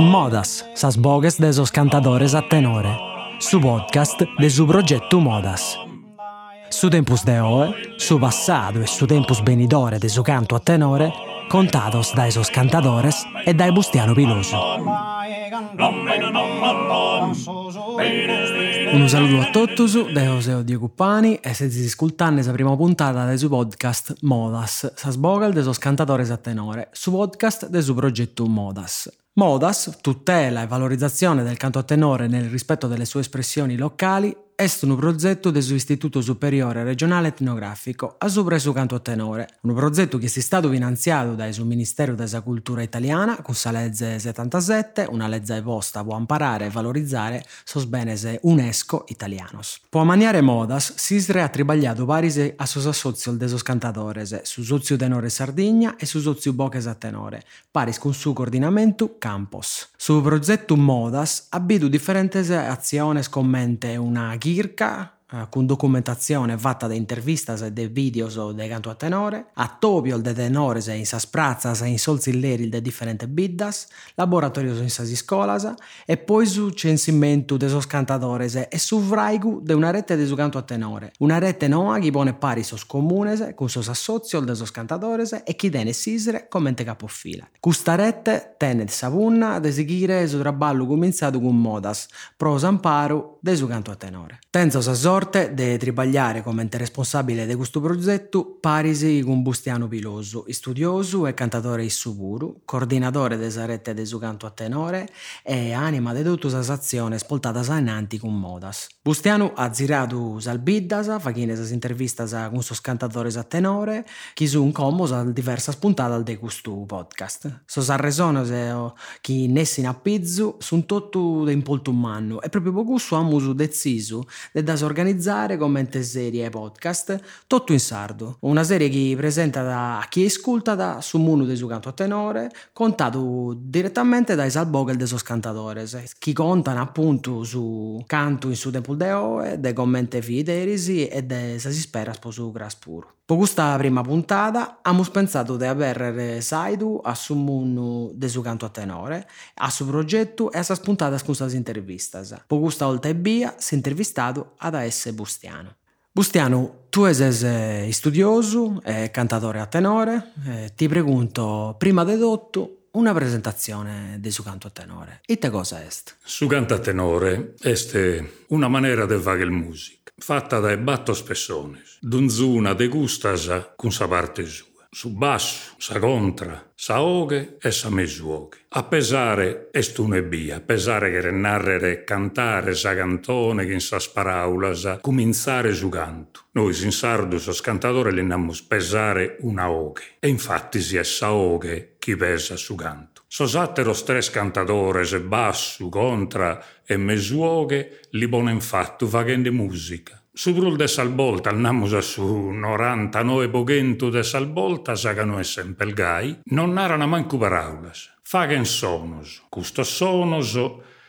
Modas, sas bogues de esos cantadores a tenore. Su podcast de su progetto Modas. Su tempus de oe, su passado e su tempus benidore de su canto a tenore, contados da esos cantadores e dai Bustiano Piloso. Un saluto a tutti, da Joseo Diego Pani e se si ascoltando la prima puntata del suo podcast Modas, sa sbogal de sos cantadores a tenore, su podcast del suo progetto Modas. Modas, tutela e valorizzazione del canto a tenore nel rispetto delle sue espressioni locali, è un progetto del suo Istituto Superiore Regionale Etnografico a sopra su canto tenore, un progetto che è stato finanziato dal suo Ministero della Cultura Italiana con la legge 77, una legge posta può imparare e valorizzare sos benes UNESCO italianos. Può maniare Modas si è tribagliato parise a sos associos de sos cantadores, su sozio tenore Sardegna e su sozio Boches a tenore, paris con su coordinamento Campos. Su progetto Modas abitu differenti azioni commente una gírka? Eh, con documentazione fatta da intervistas e de videos de canto a tenore, a topio de tenores in sas prazzas e in solzilleri de differenti biddas, laboratorios in sas scolas e poi su censimento de sos cantadores e su vraigu de una rete de su canto a tenore. Una rete noa chi pone pari sos comunes con sos associos de sos cantadores e chi tene sisre commente capofila. Custa rete tene sa punna de seguire su traballo cominciato con modas, pro s'amparo de su canto a tenore. Tenzo sa sorte de tribagliare come responsabile di questo progetto parisi con Bustiano Piloso, studioso e cantatore issuburu, coordinatore della rete de su canto a tenore e anima de tutte le azioni spoltatas innanti con modas. Bustiano ha girato salbiddas, facchine le intervistas con sos cantatores a tenore, chi su incomos a diverse puntate di questo podcast. Sos arresones chi nessin a sono tutto in polto umano e proprio per questo abbiamo deciso di organizzare come serie podcast. Tutto in sardo. Una serie che presenta da chi ascolta da su Munu de su canto a tenore, contato direttamente dai salbogel de sos cantadores, chi contano appunto su canto in su tempo de oe, de commente fiderisi e de sa si spera sposu gras Per questa prima puntata abbiamo pensato di avere Saidu a su Munu de su canto a tenore, a suo progetto e a sa spuntata con sa intervistas. Per questa volta e via si intervistato ad AS Bustiano. Bustiano, tu sei studioso e cantatore a tenore, e ti pregunto, prima di tutto, una presentazione di su canto a tenore. E te cosa è? Su canto a tenore è una maniera di fare musica, fatta dai battos persones, d'unzuna de gustas con sa parte su basso, sa contra, sa oghe e sa mesuoghe. A pesare est un'ebia, a pesare che narrere cantare sa cantone che in sa sparaulas, cominciare su canto. Noi in sardo sos cantatore li nammus pesare una oghe. E infatti si è sa oghe chi pesa su canto. Sosatteros tres cantadores, basso, contra e mesuoghe, li bonen fatto facendo musica su brul de salbolta, annamus su 99 poghentu de salbolta, sagano e sempre gai, non narano manco paraulas. Fagen sonos, custo sonos,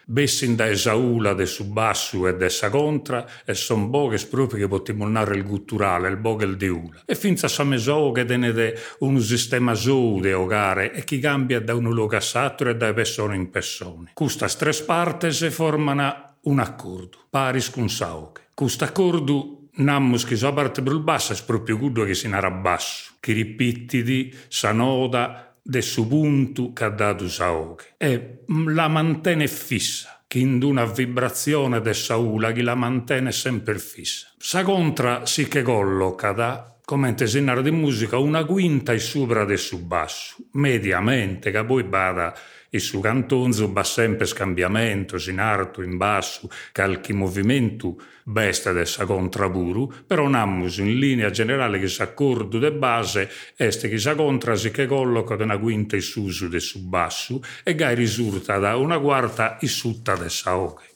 bessin da esaula de su bassu e de sa contra, e son boghes proprio che potremmo narrare il gutturale, il bogel di ula. E finza sa meso che tenete un sistema su de ogare e chi cambia da un luogo a e da persona in persona. Custas tres partes formano un accordo, paris con saoche. Questo accordo nammus che so il basso è proprio quello che si narra basso, che ripetiti sa nota del suo punto che ha dato Saoche. E la mantiene fissa, che in una vibrazione de Saula che la mantiene sempre fissa. Sa contra si che colloca da come in di musica una quinta e sopra del su basso, mediamente, che poi bada il suo cantonzo va sempre scambiamento, in alto, in basso, qualche movimento besta dessa contraburu, però nammus in linea generale che s'accordo de base este che contra si che colloca una quinta in su de su basso e gai risulta da una quarta in sutta de saoche.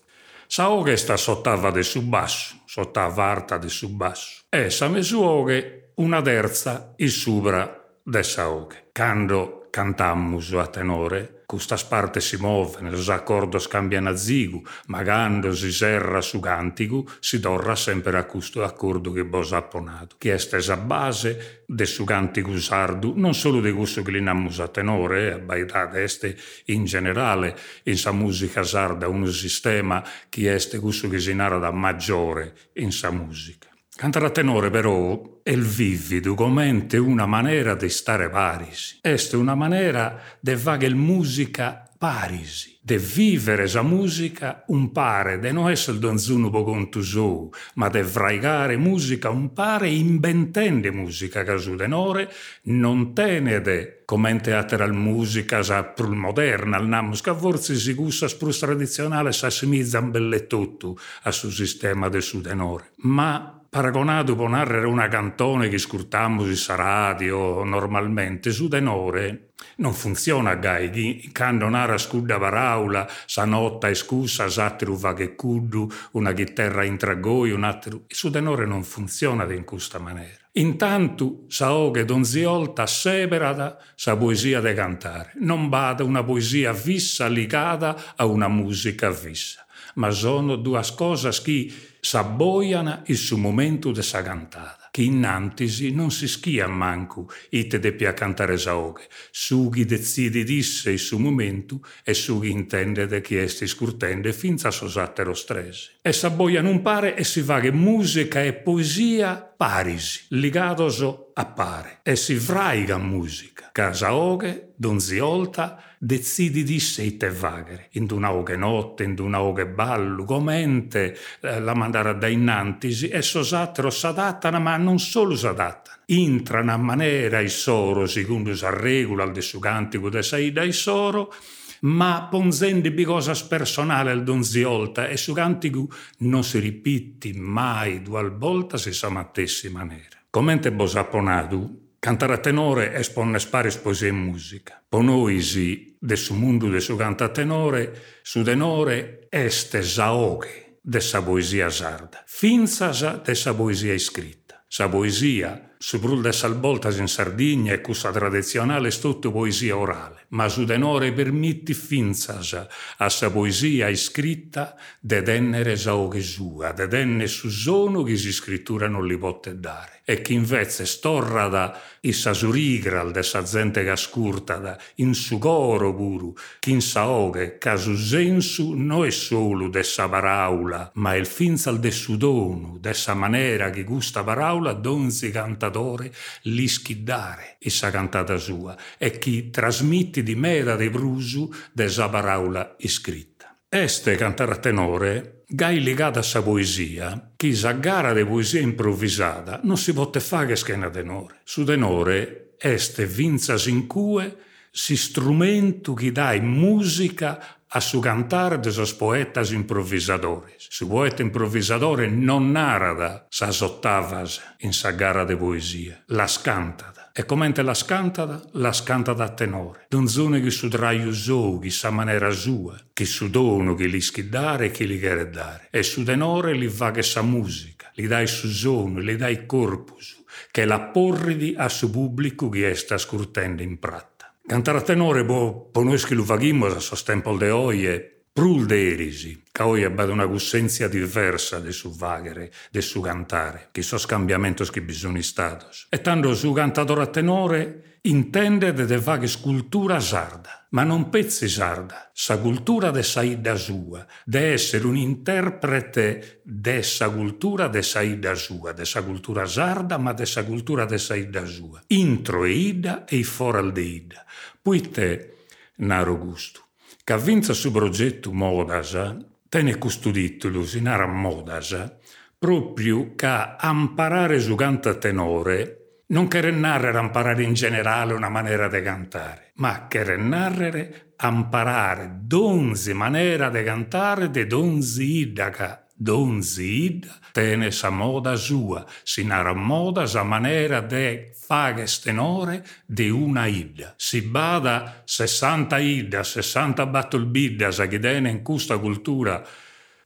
Saoche sta sottava de su basso, sottava arta de su basso. E sa mesuoche una terza in subra de saoche. Cando cantammus a tenore, custas partes si muoven, los accordos cambian a zigu, ma quando si serra su cantigu, si torra sempre a custo accordo che vos apponato, che est a base de su cantigu sardu, non solo de gusto che linammus a tenore, a baitate este in generale, in sa musica sarda un sistema che est gusto che si narra maggiore in sa musica. Cantare a tenore però è il vivido, commente una maniera di stare parisi. Est una maniera de il musica parisi, de vivere sa musica un pare, de non essere donzuno po conto sou, ma de fraigare musica un pare inventende musica che su tenore non tenede come teatral musica sa prul moderna, al namus che forse si gusta sprus tradizionale s'assimizza un bellettutto a su sistema de su tenore. Ma paragonato con narrare una cantone che scurtammo sa radio normalmente, su tenore. Non funziona gai, quando nara scudda paraula, sa notta e scusa, s'altro va che cuddu, una chitarra in tragoi, un altro... Su tenore non funziona in questa maniera. Intanto sa che donziolta separata sa poesia de cantare, non bada una poesia fissa legata a una musica fissa, ma sono due cose che s'abboiana il suo momento de sa cantata, che innantisi non si schia manco ite de pia cantare saoghe, su chi decidi disse il suo momento e su chi intende de chi esti scurtende finza sosattero stress. E s'abboia non pare e si va che musica e poesia parisi, ligatoso appare, e si fraiga musica, casa oghe, donziolta, decidi di sé te vaghere, in una oghe notte, in una oghe ballo, comente eh, la mandare da innantisi, e sosatero s'adattano, ma non solo s'adattano. Intrano a maniera i soro, secondo sa regola al de su cantico de saida i soro, ma ponzendi bi cosas personale al donziolta e su cantico non si ripiti mai due volta se sa mattessi maniera. Commente bosapponadu, Cantare a tenore espone sparis poesia e musica. Ponoisi de su mundu de su canta a tenore, su tenore este saoghe de sa poesia sarda, finzasa de sa poesia iscritta. Sa poesia, su brul de salvoltas in Sardegna e cussa tradizionale è tutto poesia orale, ma su tenore permitti finzasa a sa poesia iscritta de dennere saoghe sua, de denne su sono che si scrittura non li potte dare e che invece storrada issa surigral de sa gente che ascurtada in su coro puru, che in sa oghe, ca su sensu non è solo de sa paraula, ma il finzal de su donu, de sa manera che gusta paraula donzi cantatore li schiddare issa cantata sua e chi trasmitti di mera de brusu de sa paraula iscritta. Este cantare a tenore gai legata a sa poesia, chi sa gara de poesia improvvisata non si pote fare che schena tenore. Su tenore este vinzas in cue si strumento chi dai musica a su cantare de sos poetas improvvisadores. Su poeta improvvisadore non narada sas ottavas in sa gara de poesia, las cantada. E commente la scantata, la scantata a tenore. Donzone che su traio sou, chi sa maniera sua, che su dono che li schiddare e che li chiede dare. E su tenore li va che sa musica, li dai su sono, li dai corpus, che la porridi a su pubblico che sta scurtendo in pratta. Cantare a tenore, bo, po noi che lo faghimmo a sos tempo de oie, prul de erisi, ca oi abbia una gussenzia diversa de su vaghere, de su cantare, che so scambiamentos che bisogni statos. E tanto su cantatore a tenore intende de de vaghe scultura sarda, ma non pezzi sarda, sa cultura de saida sua, de essere un interprete de sa cultura de saida sua, de sa cultura sarda, ma de sa cultura de saida sua. Intro e ida e foral de ida. Puite, naro gusto che vinza su progetto Modasa, tene custodito in ara Modasa, proprio che imparare su canta tenore non che narrare imparare in generale una maniera di cantare, ma che narrare imparare donzi maniera di cantare de donzi idaca Don Zid tene sa moda sua, si moda sa manera de fare stenore de una ida. Si bada 60 ida, 60 battle sa che dene in questa cultura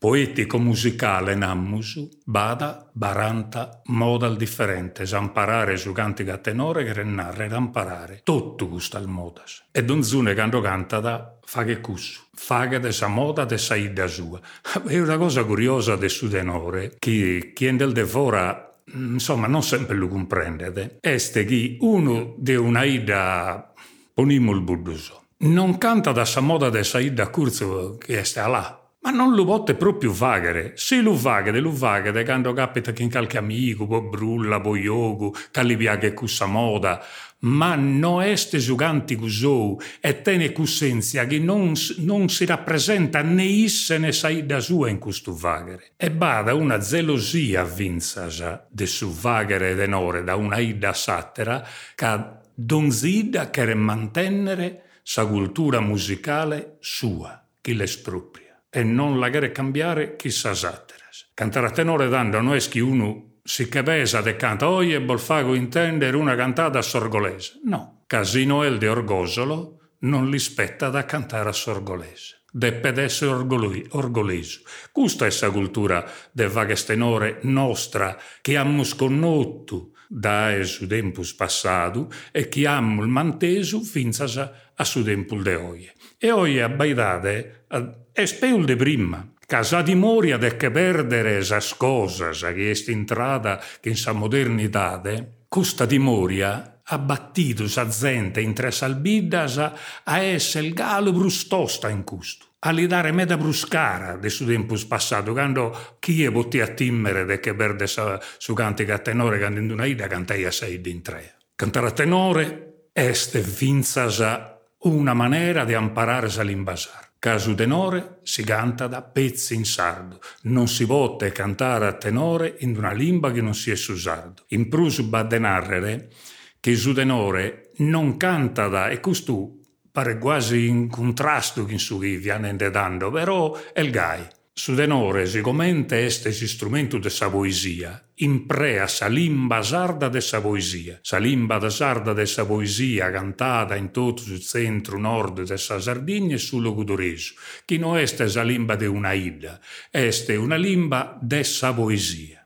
poetico-musicale nammusu, bada, baranta, modal differente, zamparare su cantica tenore che narra ed amparare. Tutto gusta il modas. E donzune quando canta da fa che cussu, fa che de sa moda de sa sua. È una cosa curiosa del suo tenore, che chi è del devora insomma non sempre lo comprendete, este che uno di una ida, ponimo il budduso, non canta da sa moda de sa ida curzo che è là, ma non lo pote proprio vagare. Se lo vagare, lo vagare quando capita che qualche amico, poi brulla, poi yogu, che li piace questa moda, ma non este giuganti cusou e tene cussenzia che non, non, si rappresenta né isse né saida sua in questo vagare. E bada una gelosia vinzasa de su vagare denore da una ida satera che donzida che mantenere sa cultura musicale sua, che l'espropria e non la gare cambiare chissà satteras. Cantare a tenore dando non è che uno si capesa de canta oie bolfago intendere una cantata sorgolese. No, casino el de orgosolo non li spetta da cantare a sorgolese. Deppe essere orgoli, orgoleso. È la cultura del vagas tenore nostra che abbiamo sconosciuto da su tempus passato e che abbiamo manteso fino a su tempus de oie. E oie abbaidate è speul de prima. Casa di moria de che perdere esas cosas che est intrada che in sa modernidade, custa di moria ha battido sa gente in tre salbiddas a esse il galo brustosta in custo a li dare meda bruscara de su tempus passato, quando chi è potti a timmere de che perde su cantica a tenore cantando una ida cantai a sei in tre. Cantare a tenore este vinzasa una maniera di imparare a l'imbasare. Casu tenore si canta da pezzi in sardo. Non si può cantare a tenore in una lingua che non sia su sardo. In prusu badde narrere che su tenore non canta da e questo pare quasi in contrasto con su che viene dando, però è il gai. Su tenore, siccome este si strumento de sa poesia, imprea sa limba sarda de sa poesia. Sa limba da sarda de sa poesia cantata in tutto il centro nord de sa Sardegna e sul Locudoreso, che non este sa limba de una ida, este una limba de sa poesia.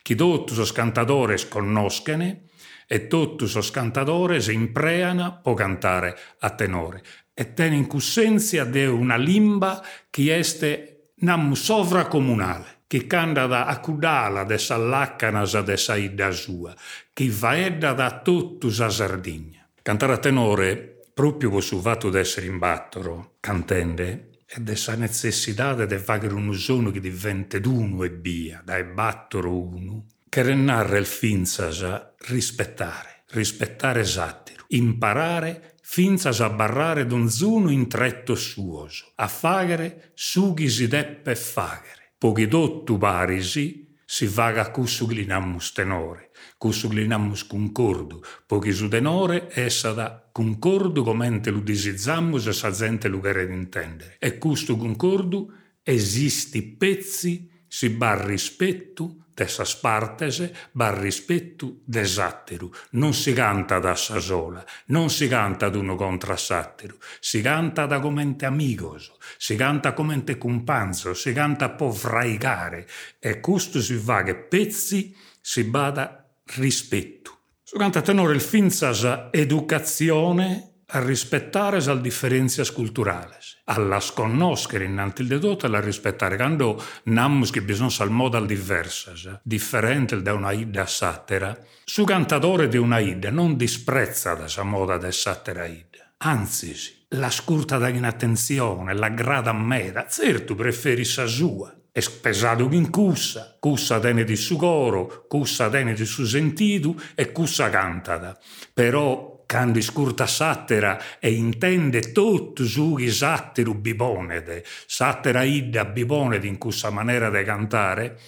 Che tutti os cantadores conoscene e tutti os cantadores impreana po cantare a tenore e ten in cussenzia de una limba che este nam sovra comunale, che canta da accudala de s'allaccanasa de sa idda sua, che vaedda da tutto sa Sardegna. Cantare a tenore, proprio su fatto d'essere in battoro, cantende, e de sa necessità de fare un usono che diventa d'uno e via, da battoro uno, che renarre il finzasa rispettare, rispettare satiro, imparare finza a barrare d'un zuno in tretto suoso, a fagere sughi si deppe fagere. Pochi dottu parisi si vaga cussuglinammus tenore, cussuglinammus concordu, pochi su tenore essa da concordu comente lu disizammus e sa gente lu che intendere. E custo concordu esisti pezzi si bar rispettu dessas partes bar rispettu desatteru. Non si canta da sola, non si canta d'uno contra satteru, si canta da comente amigoso, si canta comente cumpanzo, si canta po' fraigare e custo si va che pezzi si bada rispettu. Su canta tenore il finzas educazione a rispettare le differenze culturali, alla sconoscere innanti di tutto e a rispettare. Quando namus che bisogna al modal diversas, differente da una ida satera, su cantatore di una ida non disprezza da sa moda de satera ida, anzi la scurta da inattenzione, la grada a meda, certo preferi sa sua. È pesato in cussa, cussa tene di su coro, cussa tene di su sentido e cussa cantata. Però quando scurta sattera e intende tutto su i satteru bibonede, sattera idda bibonede in questa maniera di cantare,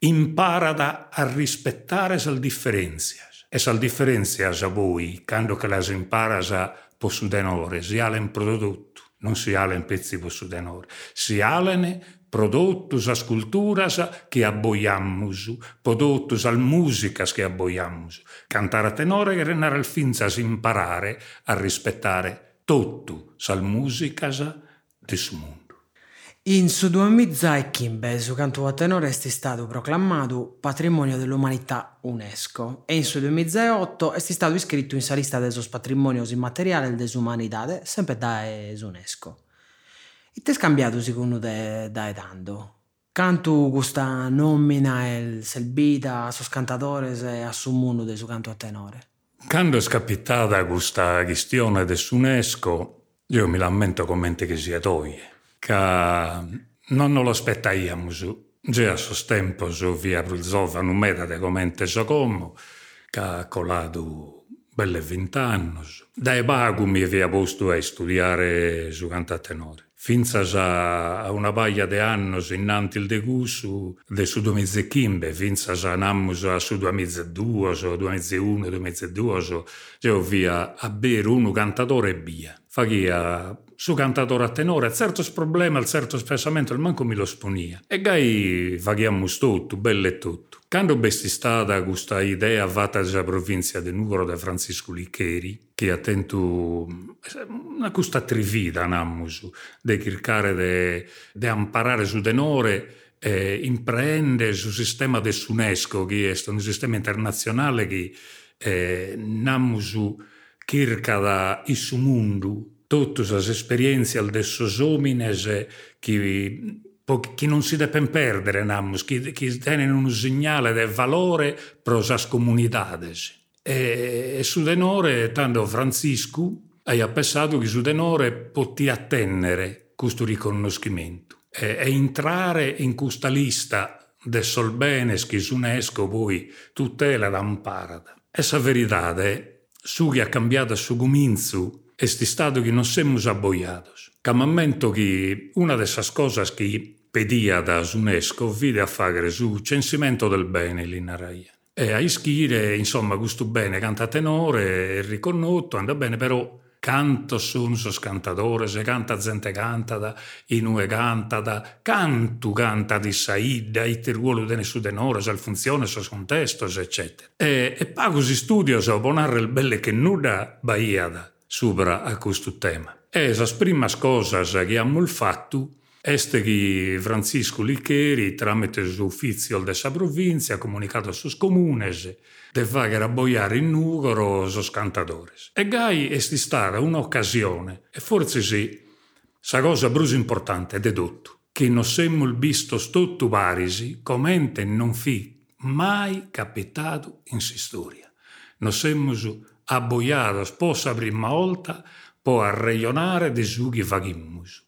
impara a rispettare le differenze. E le differenze a voi, quando che le impara a possudenore, si alen prodotto, non si alen pezzi possudenore, si alene produtos as culturas que aboiamos, produtos al músicas que aboiamos. Cantar a tenore e renare al finzas imparare a rispettare tutto sal musicas de su mondo. In su 2015 su canto a tenore è stato proclamato Patrimonio dell'Umanità UNESCO e in su 2008 è stato iscritto in sa lista dei patrimonios immateriali dell'umanità, sempre da UNESCO. E è scambiato secondo te da tanto? Canto questa nomina è selbita a sos cantatores e a su mondo del suo canto a tenore? Quando è scappitata questa questione dell'UNESCO, io mi lamento come che sia toie che non lo aspettaiamo già a suo tempo su via Bruzova non meta de commente so come che ha colato belle vent'anni dai bagu mi aveva posto a studiare su canta tenore Finza a una paia di anni innanti il degusu de su 2015, finza anammus a su 2002, su 2001, 2002, io via a bere uno cantatore e via. Faghia su cantatore a tenore, certo problema, certo spesamento, il manco mi lo sponia. E gai faghiamo tutto, bello e tutto. Quando besti stata questa idea fatta della provincia di Nuoro da Francisco Liccheri, che ha tentato una questa trivida, nammus, di cercare di imparare su tenore e imprendere sul sistema dell'UNESCO, che è un sistema internazionale che eh, nammus cerca da il mondo tutte le esperienze del homines che, che non si devono perdere, namos, che, che tenen un segnale di valore per le comunità. E, e su denore, tanto Francisco, ha pensato che su denore potia attendere questo riconoscimento e, e entrare in questa lista de solbenes che UNESCO poi tutela da amparata. Essa verità è, su che ha cambiato su cominzo este stato che non siamo abboiados. Camamento che una delle cose che pedia da UNESCO vide a fare su censimento del bene in Araia. E a ischire, insomma, questo bene canta tenore, è riconosciuto, anda bene, però canto sono sos cantatore, se canta gente canta da, inue canta da, canto canta di saida, il ruolo di nessuno tenore, se funzione, se contesto, eccetera. E, e poi così studio, se oponare il belle che nuda baia da sopra a questo tema. E le prime cose che abbiamo fatto è che Francisco Liccheri, tramite l'ufficio della provincia, ha comunicato a sus comunes di fare abboiare in Nugoro i cantatori. E Gai è stata un'occasione, e forse sì, la cosa più importante di tutto, che non siamo visto tutto parisi come non fi mai capitato in storia. Non siamo abboiados possa prima volta po arreionare de su chi faghimus.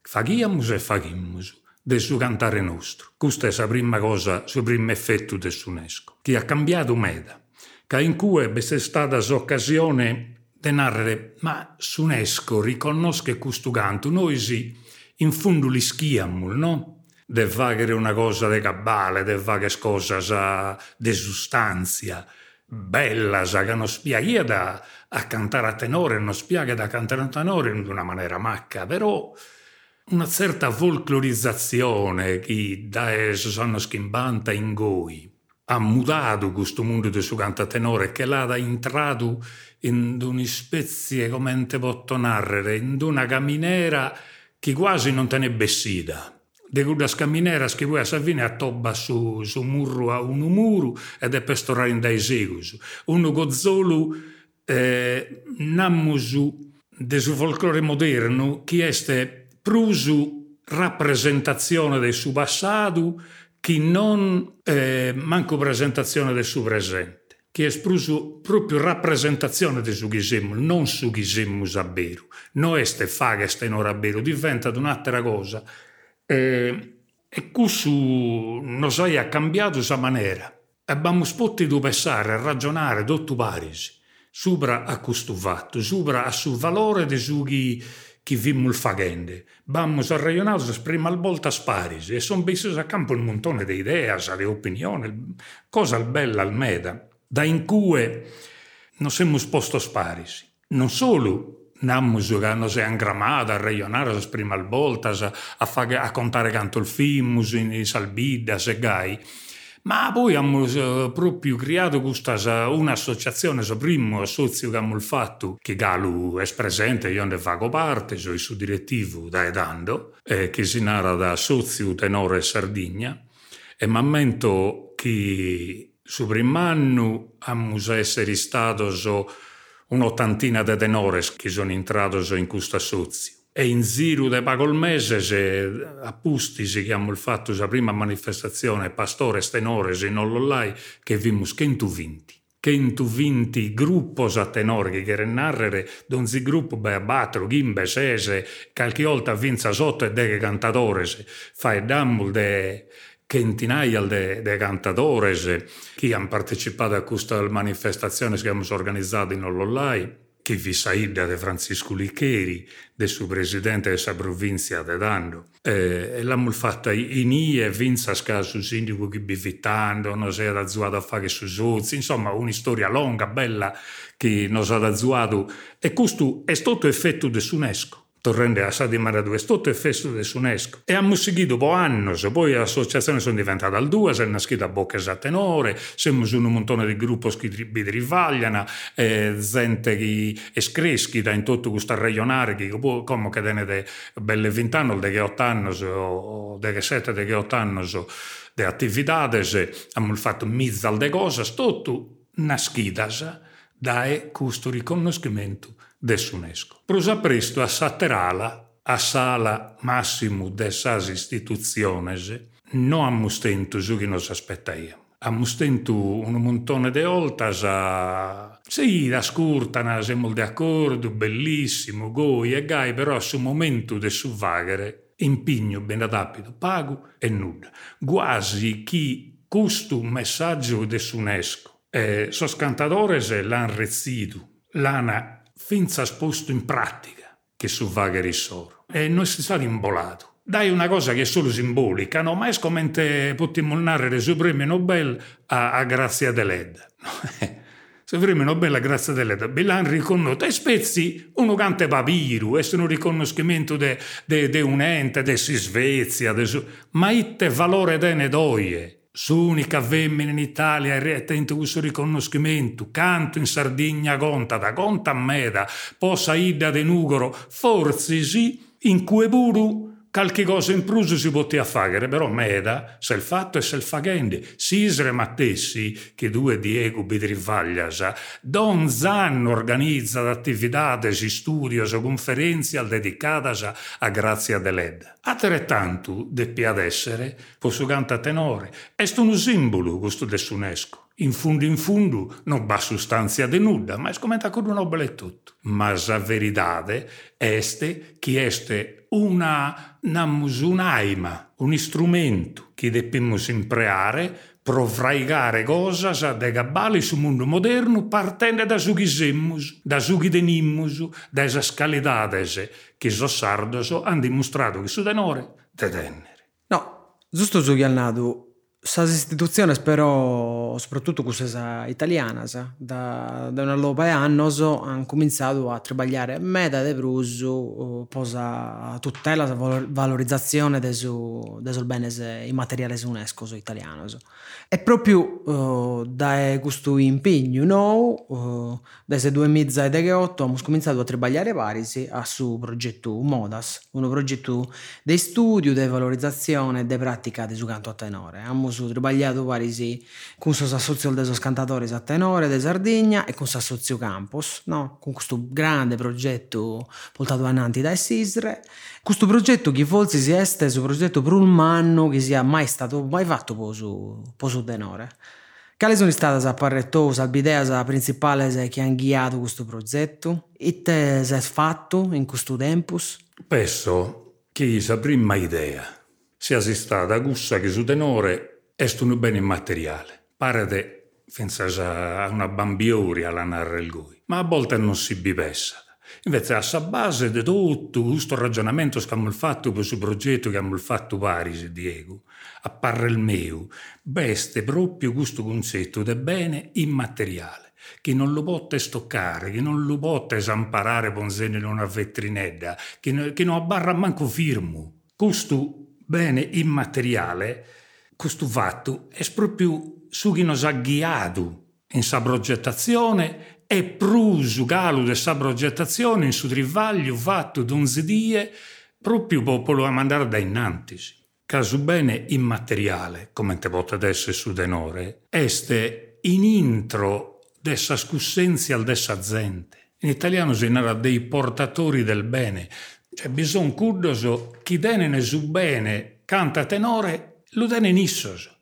Faghiamus e faghimus de su cantare nostro. Questa è la prima cosa, il primo effetto del UNESCO, che ha cambiato meda, che in cui è stata l'occasione di narrare, ma l'UNESCO riconosce questo canto, noi sì, in fondo li schiamo, no? De fare una cosa de cabale, de fare cosa de sostanzia, bella, spiega da a cantare a tenore, non spiega da cantare a tenore in una maniera macca, però una certa folclorizzazione che da sono schimbanta in goi. Ha mutato questo mondo del suo canto a tenore che l'ha entrato in una specie, come te posso narrare, in una caminera che quasi non te ne bessida de quelle cammineras che voi a Savine attobba su, su murro a un muro ed è per storare in dai segus. Uno gozzolo eh, nammusu del suo folklore moderno che è prusu rappresentazione del suo passato che non eh, manco presentazione del suo presente che è espruso proprio rappresentazione di su chi siamo, non su chi siamo sabero. Non è ste faga, ste non rabero, diventa un'altra cosa e, e questo nos ha cambiato questa maniera. Abbiamo potuto pensare, ragionare, tutto parisi, sopra a questo fatto, sopra a sul valore di su chi, chi vimmo facendo. Abbiamo ragionato prima volta sparisi e sono messi a campo un montone di idee, di opinioni, cosa bella al meda, da in cui non siamo sposti sparisi. Non solo Nammus che si è angramata a fare, a contare canto il film, in salbida, se gai. Ma poi abbiamo proprio creato questa un'associazione, so primo socio che abbiamo fatto, che Galu è presente, io ne faccio parte, sono il suo direttivo da Edando, eh, che si narra da socio tenore Sardegna, e mi ammento che su primo anno abbiamo essere stato un'ottantina di tenores che sono entrati in questo sozio. E in giro de pagol mese, se appusti si chiama il fatto, la prima manifestazione, pastore tenores in Ollolai, che vimos 120. 120 gruppi a tenore che erano narrere, donzi gruppo beh battere, gimbe, sese, qualche volta vinza sotto e de cantatori, fai dammul de centinaia di cantatori che hanno partecipato a questa manifestazione che abbiamo organizzato in Ollolai che vi saida de Francisco Licheri, del suo presidente della provincia di Dando. Eh, e l'abbiamo fatta in ie, vinza scaso sindaco che bivitando, non si è azuato a fare su sozzi, insomma una storia lunga, bella, che non si è azuato. E questo è stato effetto dell'UNESCO torrende a Sadi Maradù, è stato il festo del UNESCO. E abbiamo seguito per anni, poi l'associazione sono diventata al due, si è nascita a Bocca a Tenore, siamo su un montone di gruppi che vi rivagliano, eh, gente che escreschi da in tutto questo regionale, che come che tenete belle 20 anni, di 8 anni, o di 7, di 8 anni, di attività, abbiamo fatto mezzo di cose, tutto nascidas da questo riconoscimento dell'UNESCO. Prosa presto a Saterala, a sala massimo dessas istituziones, non abbiamo stento su che nos aspettaiamo. Abbiamo stento un montone di oltas a... Sì, la scurtana, siamo d'accordo, bellissimo, goi e gai, però sul momento del suvvagere, impigno ben adapito, pago e nulla. Quasi chi questo messaggio dell'UNESCO, eh, sono scantadores l'hanno rezzito, l'hanno finza sposto in pratica che su vaga risoro. E non si sta imbolato. Dai una cosa che è solo simbolica, no? Ma è come potremmo narrare su premio Nobel a, a Grazia Deledda. Se premio Nobel a Grazia Deledda, Bilan riconosciuto, e spezzi uno cante papiru, è un riconoscimento di un ente, di Svezia, de su... ma itte valore dene doie S'unica femmina in Italia attento a questo riconoscimento. Canto in Sardegna conta, da conta a meda, possa ida de nugoro, forse sì, in cui puru qualche cosa in più si poteva fare, però meda, se il fatto è se il fagende, Sisre Mattessi, che due Diego Bidrivaglias, don Zan organizza attività, studios, conferenze dedicate a Grazia dell'Ed. Altrettanto, deppi ad essere, posso canta tenore, è un simbolo questo dell'UNESCO in fondo in fondo non va sostanza de nuda, ma scomenta con un nobile tutto. Ma la verità è che este una namusunaima, un strumento che dobbiamo imparare per fraigare cose de gabbali sul mondo moderno partendo da su chi da su chi da scalidade che so sardos hanno dimostrato che su denore te tenere. No, giusto su chi Sas istituzioni però, soprattutto quelle italiane, da, da una lopa anni hanno cominciato a lavorare meta di pruso, posa tutela e valorizzazione del bene immateriale UNESCO italiano. E proprio uh, da questo impegno noi, uh, dal 2018, abbiamo cominciato a lavorare parisi a su progetto MODAS, un progetto di studio, di valorizzazione e di pratica di canto a tenore. Abbiamo lavorato parisi con i associati dei cantatori a tenore di Sardegna e con l'Assozio Campus, no? con questo grande progetto portato avanti da Sisre. Questo progetto che forse si esteso, progetto per un anno che sia mai stato mai fatto po su, su tenore. Quali sono state le parretose, le idee principali che hanno guiato questo progetto? E te è fatto in questo tempo? Penso che la prima idea sia stata questa che su tenore è un bene immateriale. Pare che a una bambioria la narra il gui, ma a volte non si bipessa. Invece, a base di tutto questo ragionamento che abbiamo fatto per questo progetto che abbiamo fatto Paris, Diego, appare il mio, veste proprio questo concetto di bene immateriale, che non lo può stoccare, che non lo può esamparare ponzene in una vetrinetta, che, che non abbarra manco firmo. Questo bene immateriale questo fatto è proprio su chi nos ha guiato in sa progettazione e prusu galo de sa progettazione in su trivaglio fatto d'unzi die proprio popolo a mandare da innantisi. Caso bene immateriale, come te potete essere su denore, este in intro dessa scussenzial dessa gente. In italiano si narra dei portatori del bene, cioè bisogna curdoso chi dene su bene canta tenore, lo dene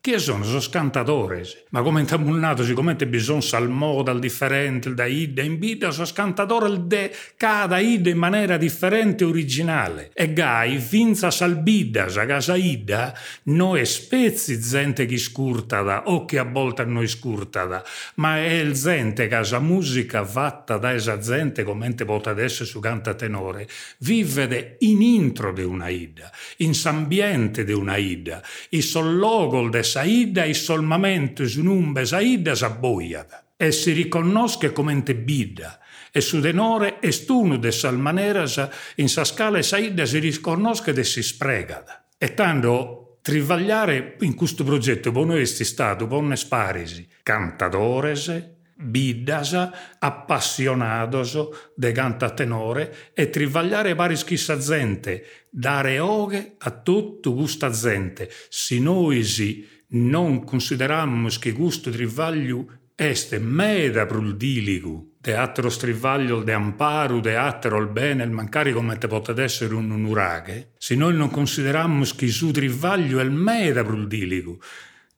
Chi sono? Sono cantatori. Ma come in siccome bisogna salmoda differente da ida in bida, sono cantatori de cada ida in maniera differente originale. E gai, finza salbida, sa casa ida, noi spezzi gente chi scurtada o che a volte noi scurtada, ma è il gente casa musica fatta da esa gente come te vota adesso su canta tenore, vive in intro di una ida, in s'ambiente di una ida, i sollogol de saida e solmamento un'umbe saida s'abboiada e si riconosce come te bida e su denore estuno de sal manera in sa scala saida si riconosce de si spregada. E tanto trivagliare in questo progetto buono esti stato buone sparisi, cantadores, biddasa, appassionadoso de canta tenore e trivagliare vari schissa gente, dare oghe a tutto gusta gente, si noisi non considerammus che gusto trivaglio este meda prul de attero strivaglio de amparo, de attero il bene, il mancari come te potete essere un, un uraghe, se noi non considerammus che su trivaglio è il meda prul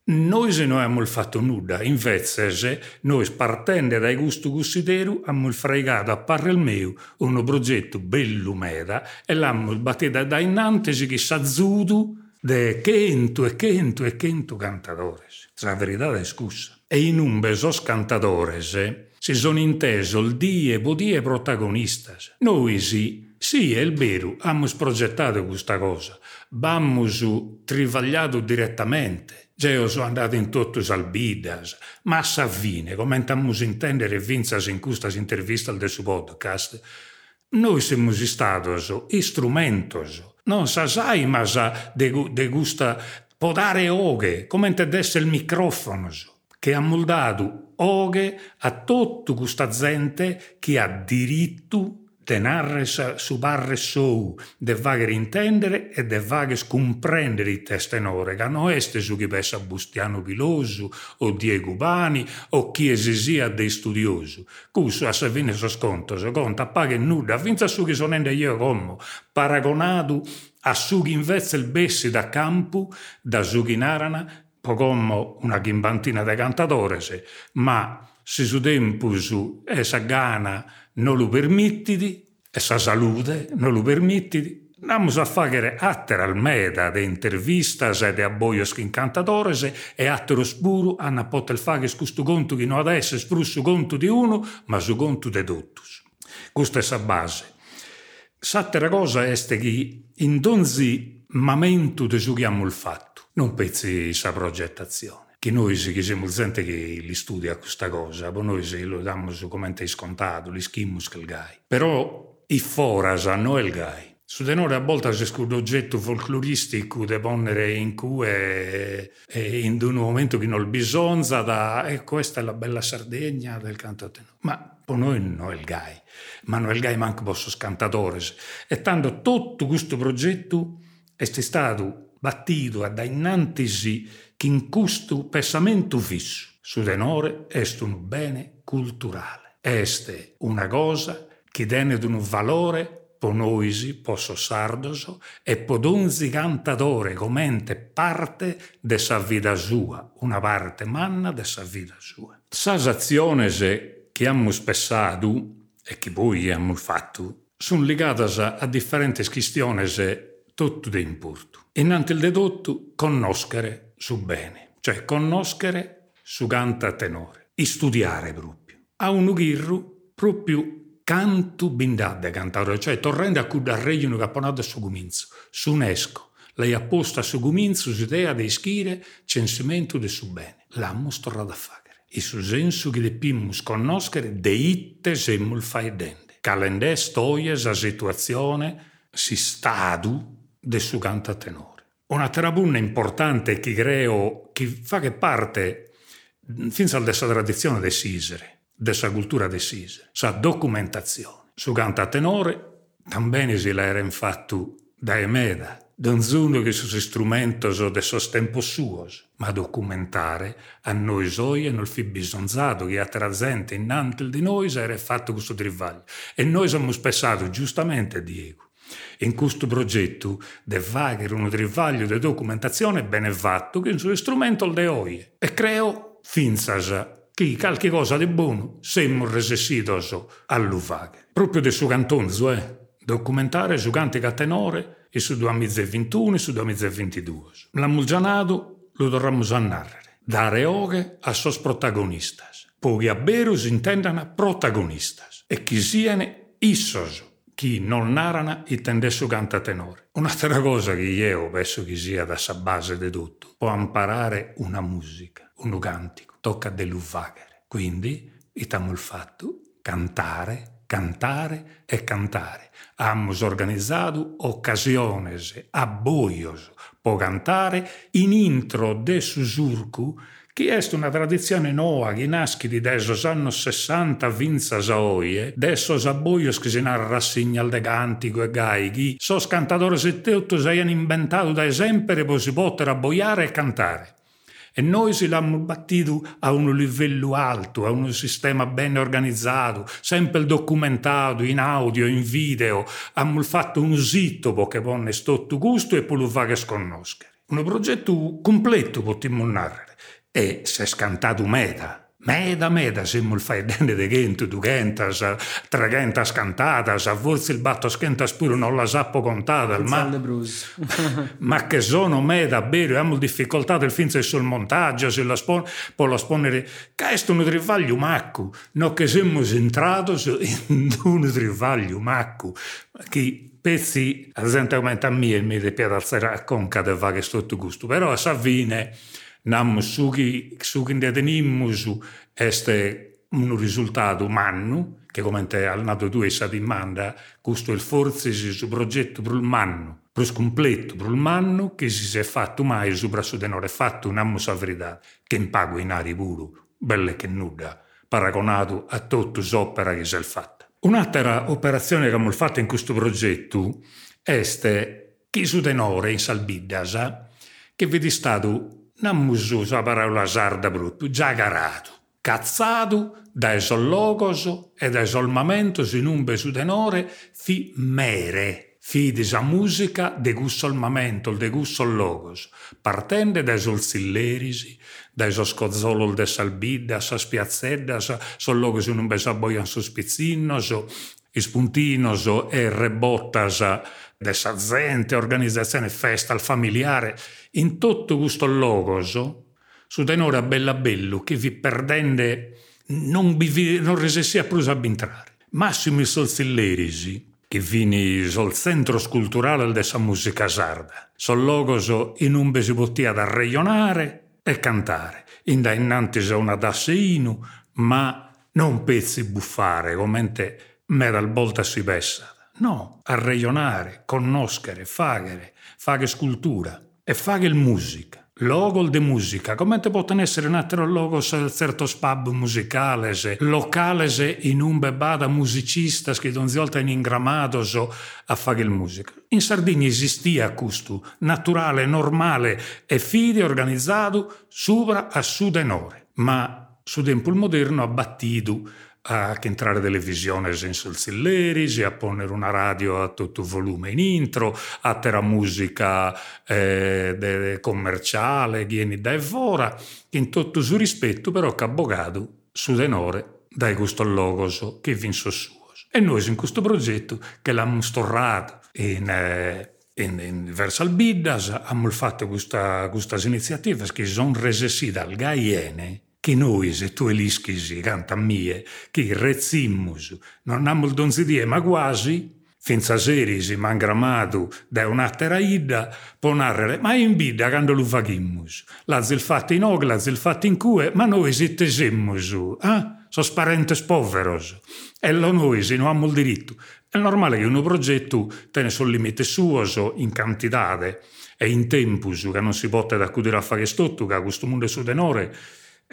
noi se noi abbiamo fatto nulla, invece se noi partendo dai gusti gustideru abbiamo fregato a parre il mio un progetto bello meda e l'abbiamo battuto da innanzi che s'azzudu de quento e quento e quento cantadores. La verità è scusa. E in un besos cantadores si sono inteso il die bodie protagonistas. Noi sì, sì, è il vero, abbiamo progettato questa cosa. Abbiamo trivagliato direttamente. Geo sono andato in tutte salbidas, ma a fine, come andiamo a intendere vinzas in questa intervista del suo podcast, noi siamo stati istrumentos non sa sai, ma sa de, de gusta podare oghe, come intendesse il microfono, che ha moldato oghe a tutto questa gente che ha diritto de narre su barre sou, de vaghe intendere e de vaghe scomprendere i testenore, che non este su chi pensa Bustiano Pilosu o Diego Bani o chi esisia dei studiosi. Cusso a se sconto, so conta, paga nuda, finza su chi sono io come, paragonato a su chi invece il bessi da campo, da su chi narana, pocommo una gimbantina de cantadores, ma se su tempo su esa gana non lo permettiti, esa salute non lo permettiti, Andiamo a fare attera al meda de intervistas e de abboios incantadores e attero spuru hanno poter fare questo conto che non adesso è su conto di uno, ma su conto de dottus. Questa è la base. S'altra cosa è che in donzi momento de sughiamo il fatto, non pezzi sa progettazione che noi siamo gente che li studia questa cosa, poi noi se lo diamo come scontato, li schimmus che il gai. Però i foras hanno il gai. Su di a volte c'è un oggetto folcloristico da ponere in cui è in un momento che non bisogna da e questa è la bella Sardegna del canto tenore. Ma per noi non è il gai, ma non è il gai manco posso scantatore. E tanto tutto questo progetto è stato battuto da innantisi in questo pensamento fisso su denore est un bene culturale. Este una cosa che dene un valore ponoisi, posso sardoso, e podonzi cantadore commente parte de sa vita sua, una parte manna de sa vita sua. Sas aziones che abbiamo spessato e che poi abbiamo fatto sono legate a differenti questioni tutto di importo. Innanti il dedotto, conoscere su bene, cioè conoscere su canta tenore, e studiare proprio. A un ghirru proprio canto bindade cantare, cioè torrende a cui regno caponato su cominzo, su unesco. Lei apposta su cominzo l'idea di schire censimento de su bene. L'ha mostrato a fare. E su senso che deppimus conoscere de itte semmul faedende. Calendè stoie sa situazione si stadu de su canta tenore. Un'altra punna importante che creo, che fa che parte fin dalla tradizione di Sisere, della cultura di Sisere, sa documentazione. Su canta tenore, tambene si l'era fatto da Emeda, donzuno che sus strumentos de sos tempos suos, ma documentare a noi soi e non fi bisonzato che altra gente innanti di noi era fatto questo travaglio. E noi siamo pensato giustamente, Diego, in questo progetto de fare un travaglio di documentazione bene fatto che su strumento de oie. E creo finzasa che qualche cosa di buono siamo resessitos all'ufaghe. Proprio de su cantonzo, eh? Documentare su cantica tenore e su 2021 e su 2022. L'amulgianato lo dovremmo narrare, dare oche a sos protagonistas, poi a berus intendano protagonistas, e chi siano issos chi non narrano il tendesso canta tenore. Un'altra cosa che io penso che sia da sa base di tutto, può imparare una musica, un cantico, tocca dell'uvagere. Quindi, abbiamo il fatto, cantare, cantare e cantare. Hemos organizado ocasiones a boios po cantare in intro de Susurcu, che è una tradizione nuova che nasce di desos anni 60 vinza saoie, desos abboios che si narra rassignal de cantico e gaighi, sos cantatori e teutto si hanno inventato da esempio per si poter abboiare e cantare. E noi si l'abbiamo battuto a un livello alto, a un sistema ben organizzato, sempre documentato in audio, in video. Abbiamo fatto un sito che pone stotto gusto e poi lo fa che sconoscere. Un progetto completo potremmo narrare. E si è scantato meta Meda, meda, siamo il faedene de gente, du gentas, tre gentas cantatas, a forse il batto schentas pure non la sappo contata, ma, ma che sono meda, bere, abbiamo difficoltà del finze sul montaggio, se la spon, può la sponere, questo un trivaglio macco, no che siamo entrati in un trivaglio macco, che pezzi, ad esempio, a me, mi de piedalzare a conca de va che sto gusto, però a Savine, nam sugi, sugi detenimmus este un risultato mannu, che come al nato tu essa dimanda, questo è il forse su progetto per il mannu, per completo per il mannu, che si è fatto mai su brasso denore, fatto un'ammo verità, che impago in ari puro, belle che nuda, paragonato a tutto l'opera che si è fatta. Un'altra operazione che abbiamo fatto in questo progetto è che su denore in Salbiddasa, che vedi stato non uso la parola sarda brutto, già garato, cazzato dai sollogos e dai solmamentos in un besudenore fi mere, fi di sa musica de gussolmamento, de gussol partende dai solsillerisi, dai soscozzolol de salbidda, sa spiazzedda, sa sollogos in un besaboian sospizzinnos, ispuntinos e rebottas dessa gente, organizzazione festa, familiare, in tutto questo logoso, su tenore a bella bello, che vi perdende non, vi, non resessia più a entrare. Massimo il solzillerisi, che vini sul centro sculturale dessa musica sarda. Sol logoso in un besibottia da regionare e cantare. In da innanti una dasseino, ma non pezzi buffare, come me dal volta si pessa. No, a regionare, conoscere, fagere, fare scultura e fare musica. Logo de musica, come te possono essere un altro logo se certo pub musicale, se locale se in un bebada musicista che non volta in ingramato a fare musica. In Sardegna esistia questo, naturale, normale e fide organizzato sopra a sudenore, ma su tempo moderno abbattido a entrare televisione senza silleri, a ponere una radio a tutto volume in intro, a terra musica eh, commerciale, vieni da evora, in tutto su rispetto però che abbogato su denore dai questo logoso che vinso suo. E noi in questo progetto che l'abbiamo storrato in, eh, in, in, verso il Biddas abbiamo fatto questa, queste iniziative che sono rese dal Gaiene che noi, se tu elischisi canta mie, che rezzimmus, non abbiamo il donzidie, ma quasi, finza seri si mangramato da un'altra ida, può narrare, ma in bida quando lo fagimmus. La zil in ogla, zil fatto in cue, ma noi si tesemmus, ah? sono parentes poveros. E lo noi, se non abbiamo il diritto. È normale che un progetto tiene sul limite suo, in quantità e in tempus, che non si può accudere a fare stotto, che a questo mondo su tenore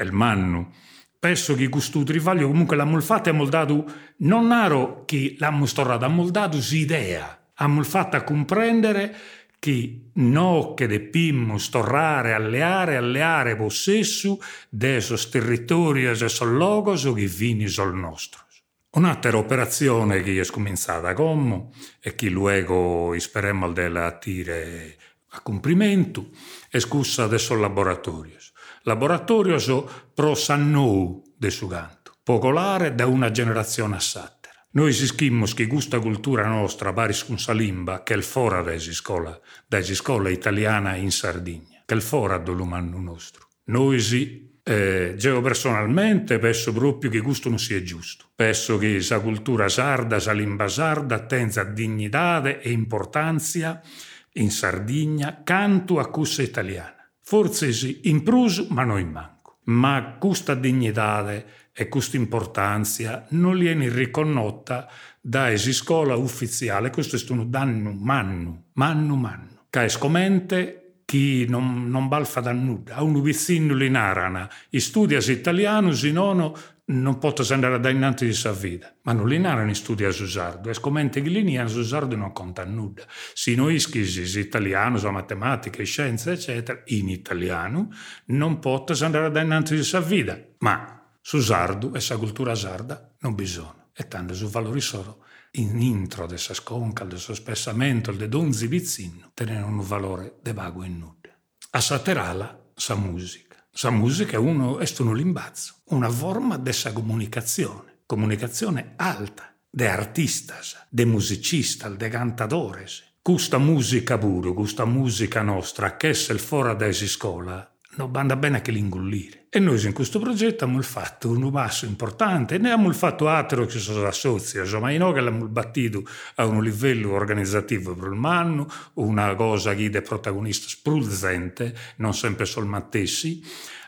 il manno. Penso che questo trivaglio comunque l'hanno fatto e hanno dato, non naro che l'hanno storrato, hanno dato idea, hanno fatto comprendere che no che depimmo storrare, alleare, alleare possesso de esos territorios e sol logos che vini sol nostro. Un'altra operazione che è scominciata come e che luego speriamo di attire a compimento è scussa de sul laboratorio. Laboratorio pro sannou de su canto, popolare da una generazione a sattera. Noi si schimmo che questa cultura nostra paris con salimba che è il fora da scuola, da scuola italiana in Sardegna, che è il fora dell'umano nostro. Noi si eh, io personalmente penso proprio che questo non sia giusto. Penso che la cultura sarda, la lingua sarda, tenga dignità e importanza in Sardegna canto a questa italiana. Forse sì, in pruso, ma non in manco. Ma questa dignità e questa importanza non viene riconosciuta da scuola ufficiale. Questo è un danno manno, manno, manno. Che è scomente chi non, non balfa da nulla, a un vicino li narana, i studias italianus in ono non posso andare da innanzi di sa vita, ma non li narano in studi a Susardo, e scomente che li a Susardo non conta nulla. Si noi schisi italiano, so matematica, scienze, eccetera, in italiano, non posso andare da innanzi di sa vita, ma Susardo e sa cultura sarda non bisogna, e tanto su valori solo in intro de sa sconca, del suo spessamento, de donzi vizzino, tenere un valore de vago in nuda. A saterala sa musica. Sa musica è uno, è uno limbazzo, una forma de sa comunicazione, comunicazione alta, de artistas, de musicistas, de cantadores. Questa musica pure, questa musica nostra, che se il fora da scuola, non banda bene che l'ingollire. E noi in questo progetto abbiamo fatto un passo importante, ne abbiamo fatto altro che sono associ, ma noi che abbiamo battuto a un livello organizzativo per il manno, una cosa che è protagonista spruzente, non sempre solo mattessi,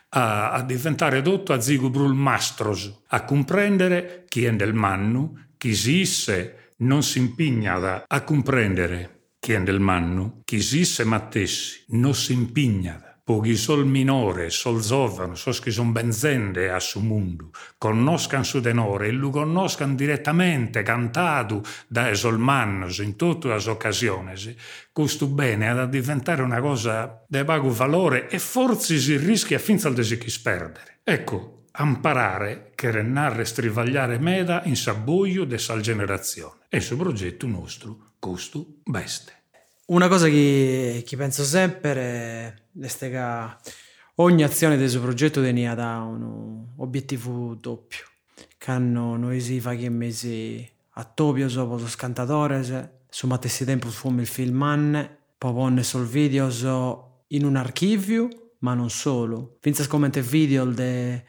a, a diventare dotto a zigo brul mastros, a comprendere chi è del manno, chi esiste, non si impigna a comprendere chi è del manno, chi esiste mattessi, non si impigna Pochi sol minore, sol giovane, sos che son benzende a su mondo, conoscan su tenore e lo conoscan direttamente, cantato da sol mannos in tutte le occasioni, questo bene ha da diventare una cosa di vago valore e forse si rischia fin al si sperdere. Ecco, amparare che rennare strivagliare meda in sabboio de sal generazione. E su progetto nostro, questo beste. Una cosa che, che penso sempre è che ogni azione del suo progetto tenia da un obiettivo doppio. Che noi si fa che mesi a Topio dopo lo scantatore, su matessi tempo fu il film anne, poi ponne sul video in un archivio, ma non solo. Finza come video de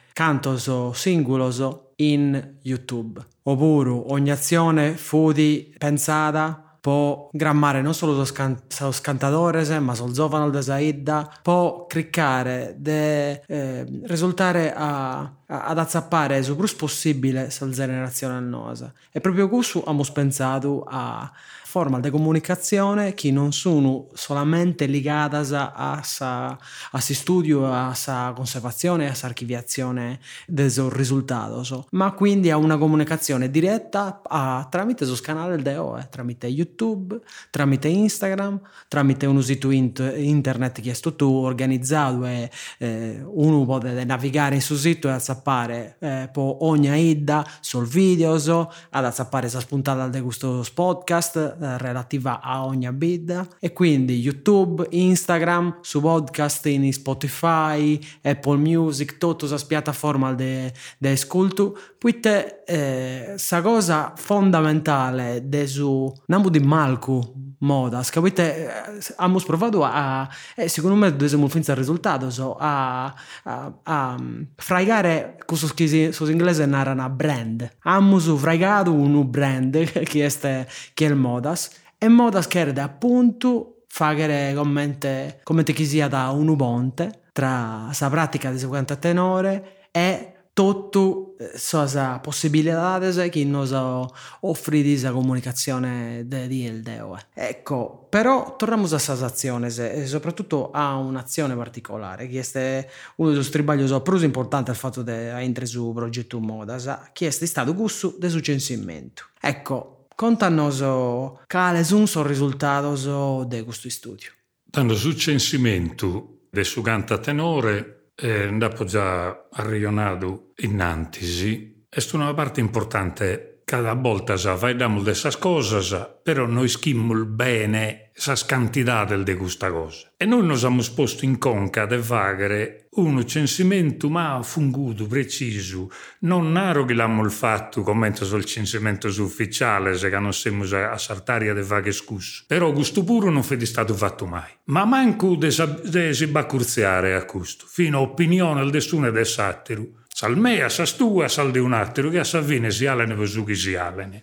singolo in YouTube. Oppure ogni azione fu di pensata può grammare non solo lo, scan- lo scantatore, ma sul zovano da Saidda, può cliccare de eh, risultare a, ad azzappare su più possibile sul generazione nosa. E proprio questo abbiamo pensato a forma di comunicazione che non sono solamente legate a si studio, a sa conservazione, a sa archiviazione del risultato, ma quindi a una comunicazione diretta a, tramite sul canale del DO, tramite YouTube, tramite Instagram, tramite un sito int- internet che è tutto organizzato e eh, uno può navigare sul sito e azzappare eh, ogni idda sul video, ad azzappare sa spuntata di questo podcast relativa a ogni bid. E quindi YouTube, Instagram, su podcast in Spotify, Apple Music, tutte queste piattaforme di ascolto, puite eh, sa cosa fondamentale de su namu di malcu modas, che eh, abbiamo provato a, eh, secondo me dobbiamo finire il risultato, so, a, a, a fraigare cosa che su inglese narrano brand. Abbiamo fraigato un brand che è, che è il modas e modas che era appunto fare come, come chi sia da un ubonte tra la pratica di 50 tenore e tutto le possibilità che nos offri questa comunicazione di il Deo. Ecco, però torniamo a questa azione e soprattutto a un'azione particolare, che è uno dei tribaglios più importanti al fatto di entrare su progetto Modas, che è stato gusto del censimento. Ecco, contanos quali sono i risultati di questo studio. Dando sul censimento del suo canta tenore eh, dopo già arrionato in antisi, è una parte importante. Cada volta sa vediamo de esas cosas, però noi schimmul bene sa scantità de questa cosa. E noi nos abbiamo posto in conca de vagare un censimento ma funguto, preciso, non naro che l'abbiamo fatto come sul censimento ufficiale, se non siamo a sartaria de vaghe scusso. Però questo puro non è stato fatto mai. Ma manco de, de si baccurziare a questo, fino a opinione del dessuno e del sattiru Sal mea, sas tua, sal di un altro, che a Savine si alene per che si alene.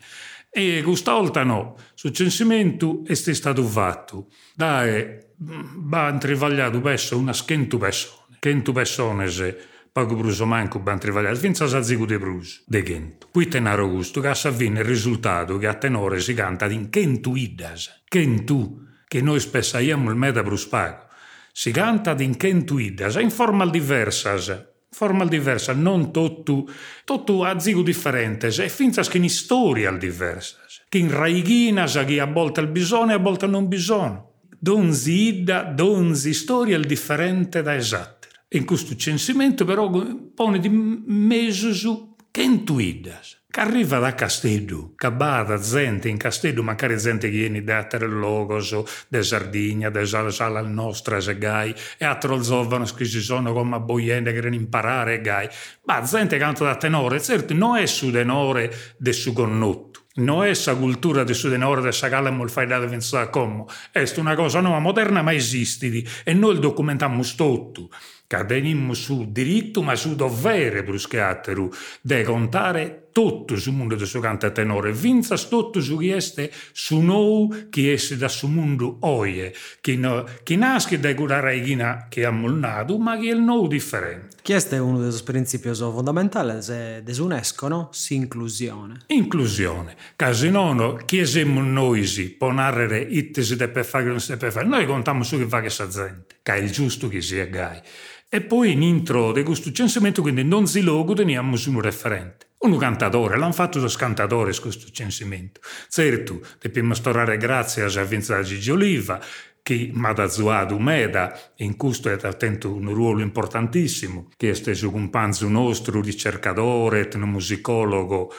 E questa volta no, sul censimento è stato fatto. Dai, va trivagliato presso una schentu persone. Chentu persone se poco bruso manco ban trivagliato, finza sa zigu de brus, de chentu. Poi tenaro gusto che a il risultato che a tenore si canta in chentu iddas, chentu, che noi spessaiamo il meta brus pago. Si canta in chentu iddas, in forma diversa, forma diversa, non tutto, tutto a zigo differente, e finza che in storia diversa, che in raighina che a volte il bisogno e a volte non bisogno. Donzi idda, donzi storia differente da esatta. In questo censimento però pone di mezzo su che intuidas arriva da Castello, che bada gente in Castello, magari gente che viene da Logos, da Sardegna, da Sala nostra, se gai, e altri giovani che si sono come boiende che vogliono imparare, gai. Ma gente che canta da tenore, certo, non è su tenore del suo connotto. Non è sa cultura del suo tenore del sagale mol fai da pensare come. È una cosa nuova, moderna, ma esiste. E noi documentiamo tutto che venimmo su diritto ma su dovere bruschiateru de contare tutto sul mondo del suo canto tenore, vinza tutto su chi este su noi chi esse da su mondo oie, chi, no, chi nasce da curare che ha molnato, ma chi è il nou differente. Questo è uno dei principi fondamentali dell'UNESCO, no? Si inclusione. Inclusione. Casi non, chi siamo noi si può narrare itte si deve fare, non si deve fare. Noi contiamo su che fa questa gente, che è il giusto che sia gai. E poi in intro di questo censimento, quindi non si logo, teniamo un referente. Un cantatore, l'hanno fatto da cantatore questo censimento. Certo, dobbiamo storare grazie a Vincenzo Gigi Oliva, che mi ha zuato meda, in questo è attento un ruolo importantissimo, che è stato un panzo nostro ricercatore, etnomusicologo,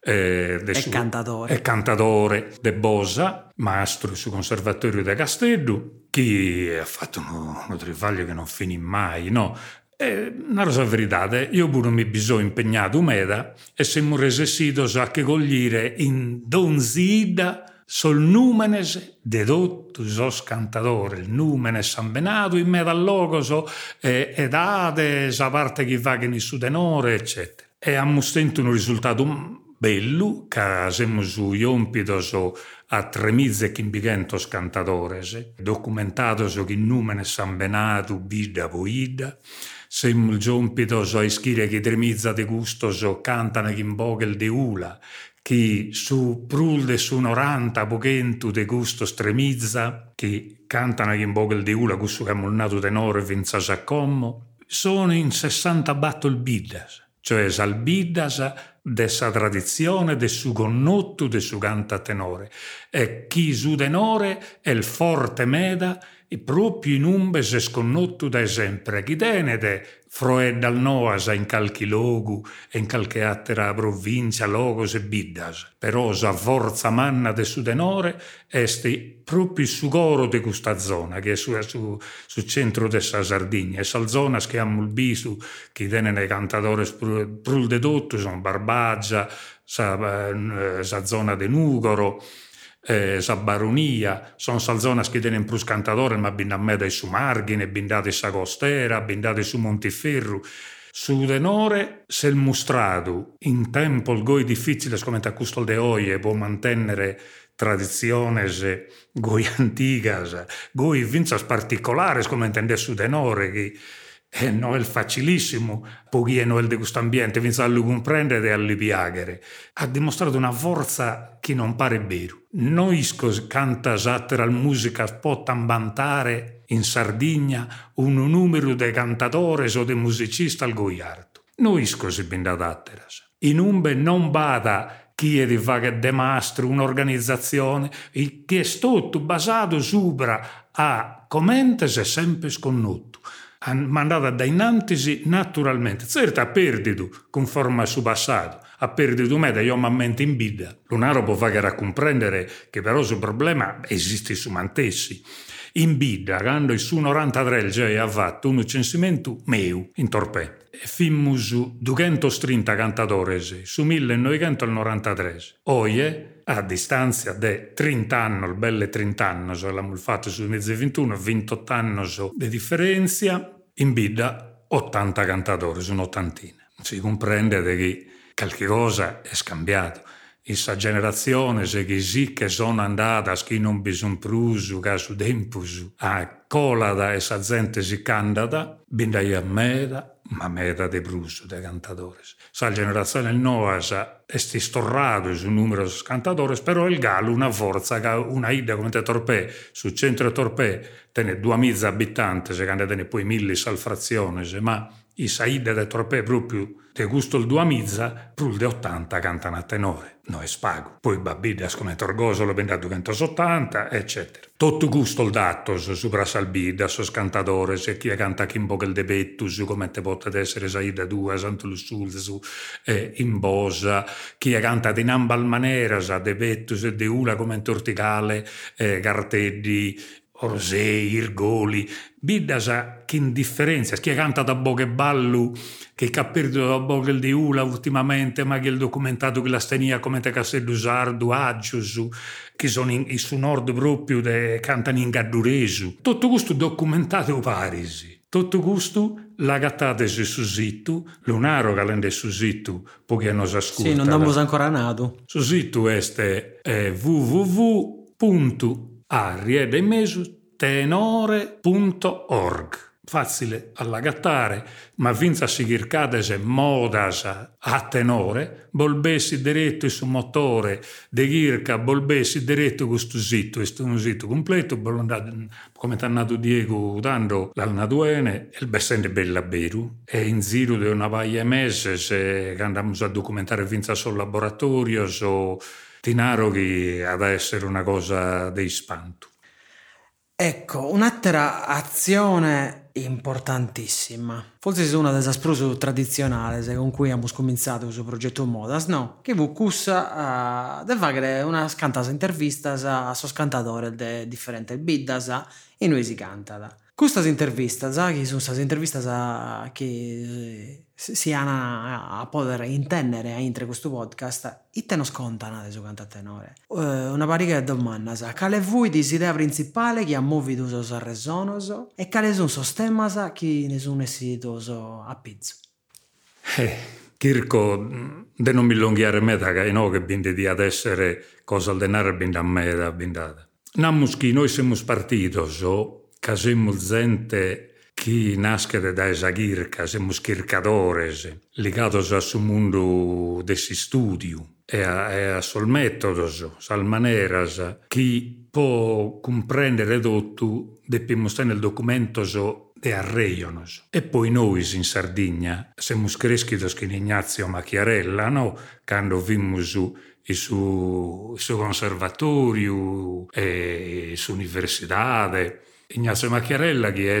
eh, e suo, cantatore. E cantatore de Bosa, maestro sul Conservatorio de Castello, che ha fatto uno, uno travaglio che non finì mai, no? E, una cosa verità, io pure mi bisogno impegnato meda e siamo resessito a che cogliere in donzida sol numenes de dottus os cantatore, il numenes ambenato in me dal logoso e, ed ade sa parte che va che in su denore, eccetera. E abbiamo un risultato bellu, ca semus iompidos a tremizze chimbigentos cantadores, documentados chi numenes ambenatu bida voida, semus giompidos a ischire chi tremizza de gustos cantana chimbogel de ula, chi su prul de su noranta bochentu de gustos tremizza, chi cantana chimbogel de ula, cussu che molnato tenore vinza sacommo, sono in 60 battle bidas, cioè salbidas dessa tradizione, del suo connotto, del suo canta tenore. E chi su tenore è il forte meda e proprio in umbe se sconnotto da sempre, chi tenede froe dal noas in calchi logu e in calche attera provincia logos e biddas. Però sa forza manna de su tenore este proprio su coro de questa zona, che è su, su, su centro de sa Sardegna. E sa zona che ha il bisu, chi tenene cantatore prul de tutto, sono Barbaggia, sa, eh, sa zona de Nugoro, eh, sa baronia, sono salzonas che tenen plus cantadore, ma bindameda su Margine, bindate sa Costera, bindate su Montiferru. Su denore, se il mostrato in tempo il goi difficile a custol de oie può mantenere tradiziones goi antigas, goi vinzas particolares come intende su denore, che E non è facilissimo, pochi non è di questo ambiente, finché a comprendere e a piacere. Ha dimostrato una forza che non pare vero. Noi canta la musica può tambantare in Sardegna un numero di cantatori o di musicisti al goiardo. Noi si binda datteras. In umbe non bada chi è di fare de mastro un'organizzazione che è tutto basato sopra a comentes sempre sconnuto mandata da innantisi naturalmente. Certo, ha perduto conforme al suo passato, ha perduto meta, io mi mente in bida. Lunaro può fare a comprendere che però il problema esiste su mantessi. In bida, quando il suo 93 già ha fatto un censimento meu in torpè. Fimmus 230 cantatori su 1993. Oie, a distanza di 30 anni, belle 30 anni, l'abbiamo fatto sul 2021, 28 anni di differenza, in bida 80 cantatori, su un'ottantina. Si comprende che qualche cosa è scambiato. Questa generazione, se che sì che sono andata, che non bisogna prusu, che su tempo, a colada e sa gente si candida, bindai a meda, ma meda de bruso de cantadores. Sa generazione nuova sa esti storrado su de cantadores, però il gallo una forza una ida come te torpè, su centro torpè, tene due mezza abitanti, se cande tene poi mille salfrazioni, ma i saide de torpè proprio te gusto il due mizza, prul de 80 cantano a tenore. No è spago. Poi babbidas come torgoso lo benda 280, eccetera. Tutto gusto il dattos, sopra salbida, sos cantadores, e chi canta Kimbo del debettus, come te potete essere Saida Dua, Santo Lussulzu, eh, in Bosa, chi canta di nambal maneras, debettus e de ula come Torticale, eh, Garteddi, Orsei, Irgoli, Biddasa che indifferenza, chi canta da Bogheballu, che ha perduto da Bogel di Ula ultimamente, ma che il documentato che la stenia come te Castello Sardo, Aggiusu, che sono in, in su nord proprio, de, cantano in Gadduresu. Tutto questo documentato a Parisi. Tutto questo la gattate su sito, lunaro calende su sito, pochi hanno ascoltato. Sì, non abbiamo ancora nato. Su sito è eh, www arriedemesu.tenore.org. Facile allagattare, ma vinza si chircadese modas a tenore, bolbessi diretto su motore, de chirca bolbessi diretto questo sito, questo un sito completo, come ti ha nato Diego dando l'alnaduene, il bessende bella beru, e in giro di una paia mese, se andiamo a documentare vinza sul laboratorio, so Tinaro che ad essere una cosa di spanto. Ecco, un'altra azione importantissima, forse è una delle espruse tradizionali con cui abbiamo cominciato questo progetto Modas, no? Che fu cussa uh, di fare una scantasa intervista a sos cantatori di differenti biddas e noi si cantata. Queste interviste, che sono state interviste che si hanno a poter intendere entro questo podcast, e non scontano adesso canta tenore. Uh, una parica di domanda, quale voi l'idea principale che ha movido os resonos e quali sono i temas che ne sono esitos a pizzo? Eh, Kirko, de non mi lunghiare meta, che no che binde di ad essere cosa al denaro binde a meta, bindata. Namus che noi siamo partitos, che siamo gente chi nasce da esa ghirca, siamo schircadores, ligados a su mundo desi studio e a, e a sul metodos, sal maneras, chi può comprendere tutto, dobbiamo stare nel documento de arreionos. E poi noi in Sardegna siamo cresciuti con Ignazio Macchiarella, no? Quando vimos il suo, il conservatorio e l'università. Ignazio Macchiarella, che è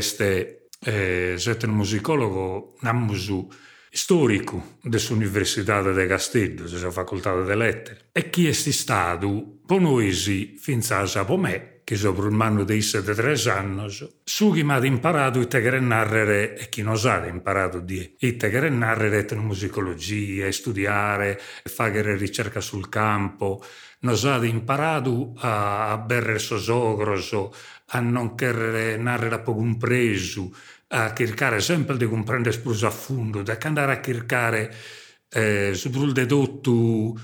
eh, un musicologo namusu storico dell'Università di Castello, della Facoltà delle Lettere. E chi è stato, ponoisi, fin a me, che sopra il manno di 73 anni, su chi mi ha imparato il tegrenarrere e chi non ha imparato di il tegrenarrere musicologia, studiare, fare ricerca sul campo, non ha imparato a, a berre sosogro, a non narrare poco un preso, a cercare sempre di comprendere spruso a fondo, da andare a cercare eh, sul dedotto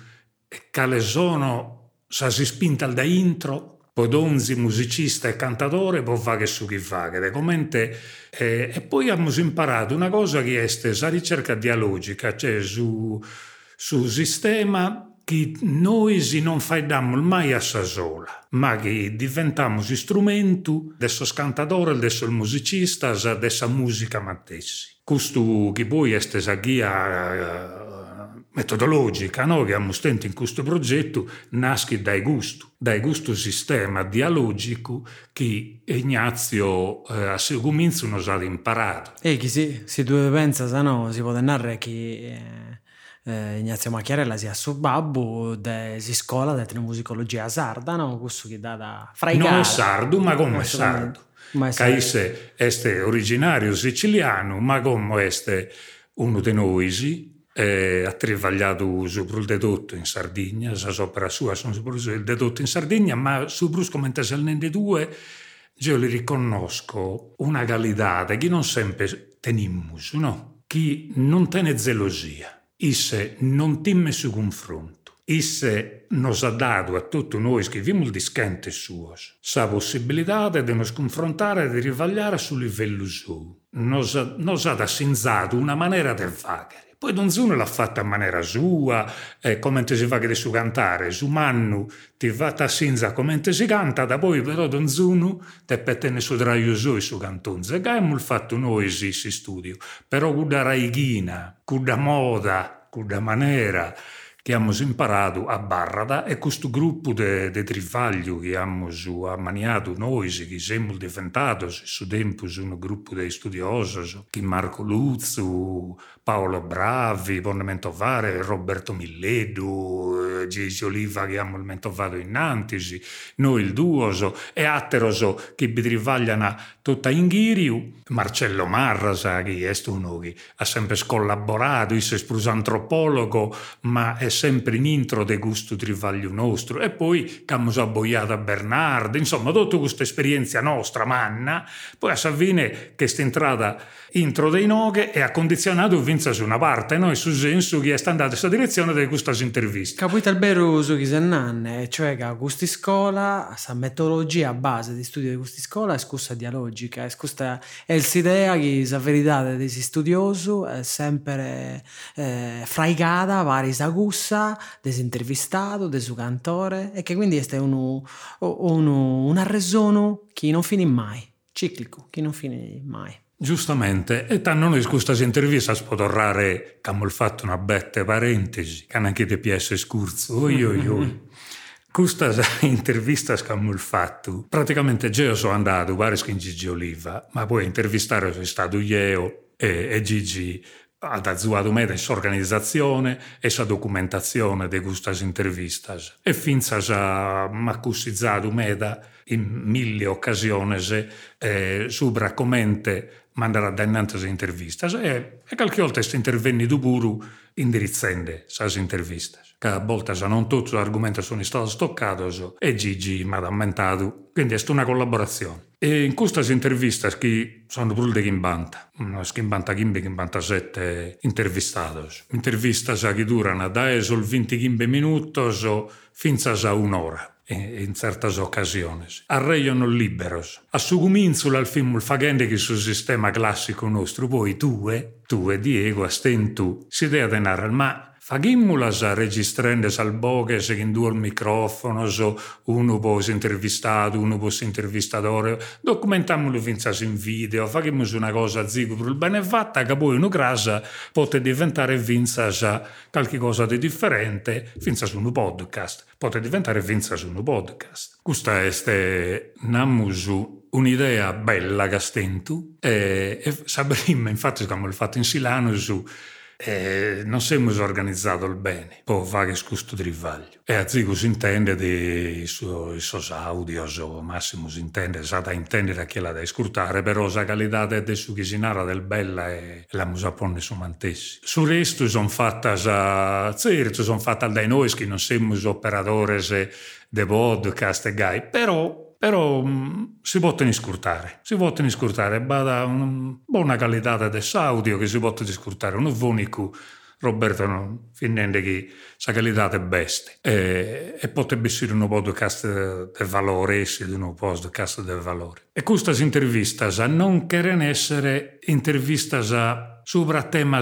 quale sono, sa si spinta da intro, poi donzi musicista e cantatore può fare su chi fa, eh, e poi abbiamo imparato una cosa che è la ricerca dialogica, cioè su, su sistema che noi non facciamo mai a sa sola, ma che diventiamo strumento del cantatore, del musicista, della musica matessi. Questo che poi è questa guia metodologica no? che abbiamo stento in questo progetto nasce dai gusti, dai gusti sistema dialogico che Ignazio eh, a suo comincio non ha imparato. E chi si, si due pensa, se no, si può narrare che eh, eh, Ignazio Macchiarella sia suo babbo de, si scuola di musicologia sarda, no? Questo che dà da fraigare. Non è sardo, ma come è sardo. Caisse è originario siciliano, ma come è uno di noi eh, ha travagliato sopra il dedotto in Sardegna, la sopra sua sono sopra il dedotto in Sardegna, ma su brusco mentre salnende due io le riconosco una qualità che non sempre teniamo, no? Chi non tiene gelosia, isse non timme su confronto, isse nos ha dato a tutti noi che viviamo il discente suo, la possibilità di nos confrontare e di rivagliare sul livello suo. Nos, nos ha assinzato una maniera di fare poi Don Zuno l'ha fatta in maniera sua, eh, come si fa che su cantare, su mannu ti va a sinza come si canta, da poi però Don Zuno te pettene su draio su su cantonze, che abbiamo fatto noi sì, si studio, però con da raighina, con da moda, con da maniera, che abbiamo imparato a Barrada e questo gruppo di trivaglio che abbiamo ammaniato noi, che siamo diventati su tempo un gruppo di studiosi, che Marco Luzzo, Paolo Bravi, Bonemento Vare, Roberto Milledu, eh, Gigi Oliva che abbiamo mentovato in Antisi, noi il duoso e Atteroso che bitrivagliano tutta in Ghiriu, Marcello Marrasa che è uno che ha sempre collaborato, è antropologo, ma è sempre in intro de gusto trivaglio nostro. E poi Cammus Abboiata Bernardo, insomma, tutta questa esperienza nostra, manna, poi a Savine che questa entrata intro dei noghe e ha condizionato su una parte, no? E su senso che è andata in questa direzione di questa intervista. Capito il vero su chi se nanne, cioè che questa scuola, questa metodologia a base di studio di questa scuola è scusa dialogica, è scusa, è l'idea che la verità di studioso è sempre eh, fraigata, vari sa gussa, desintervistato, de su cantore, e che quindi è uno, uno, un arresono che non finì mai, ciclico, che non finì mai. Giustamente, e tanto noi questa intervista spotorrare che abbiamo fatto una bette parentesi, che anche ti piace scurzo, oi oi oi. Questa intervista che abbiamo fatto, praticamente io sono andato, pare che in Gigi Oliva, ma poi intervistare sono stato io e, e Gigi ad azuato me questa organizzazione e sa documentazione di queste interviste. E finza sa m'accusizzato meda in mille occasioni eh, sopra commente manderà dannantes intervistas e, e qualche volta questi interventi du buru indirizzende sas intervistas. Che a volte non tutti gli argomenti sono stati stoccati e Gigi mi ha ammentato, quindi è una collaborazione. E in queste interviste che sono pure di Kimbanta, Kimbanta Kimbe, Kimbanta 7 intervistati. Interviste che durano da esol 20 minuti fino a un'ora in certe occasioni. Arreiono liberos. A su cominzo al film fagende che sul sistema classico nostro, poi tu, tu e Diego, a stentu, si deve denare, ma Fagimmulas registrendes al boges in due microfono, so uno può intervistato, uno può intervistatore, documentamolo finzas in video, fagimmus una cosa zigo per il bene fatta, che poi uno grasa pote diventare vinzas qualche cosa di differente, finzas un podcast, pote diventare vinzas un podcast. Questa è namusu un'idea bella che e, e sapremmo infatti come l'ho fatto in Silano su eh, non siamo organizzati bene per fare questo trivaglio. E a Zigo si intende di suoi audio, o massimo si intende, sa da intendere che la da ascoltare, però la qualità del su cucinare del bella e la musapone su mantessi. Su resto sono fatte, certo, sono fatte dai noi che non siamo operatori di podcast e gai, però però mh, mm, si possono scurtare, si possono scurtare, bada una buona qualità del audio che si può scurtare, un unico Roberto non finendo che sa qualità è beste. E, e potrebbe essere un podcast di valore, di un podcast di valore. E questa intervista non cherano essere interviste sopra temi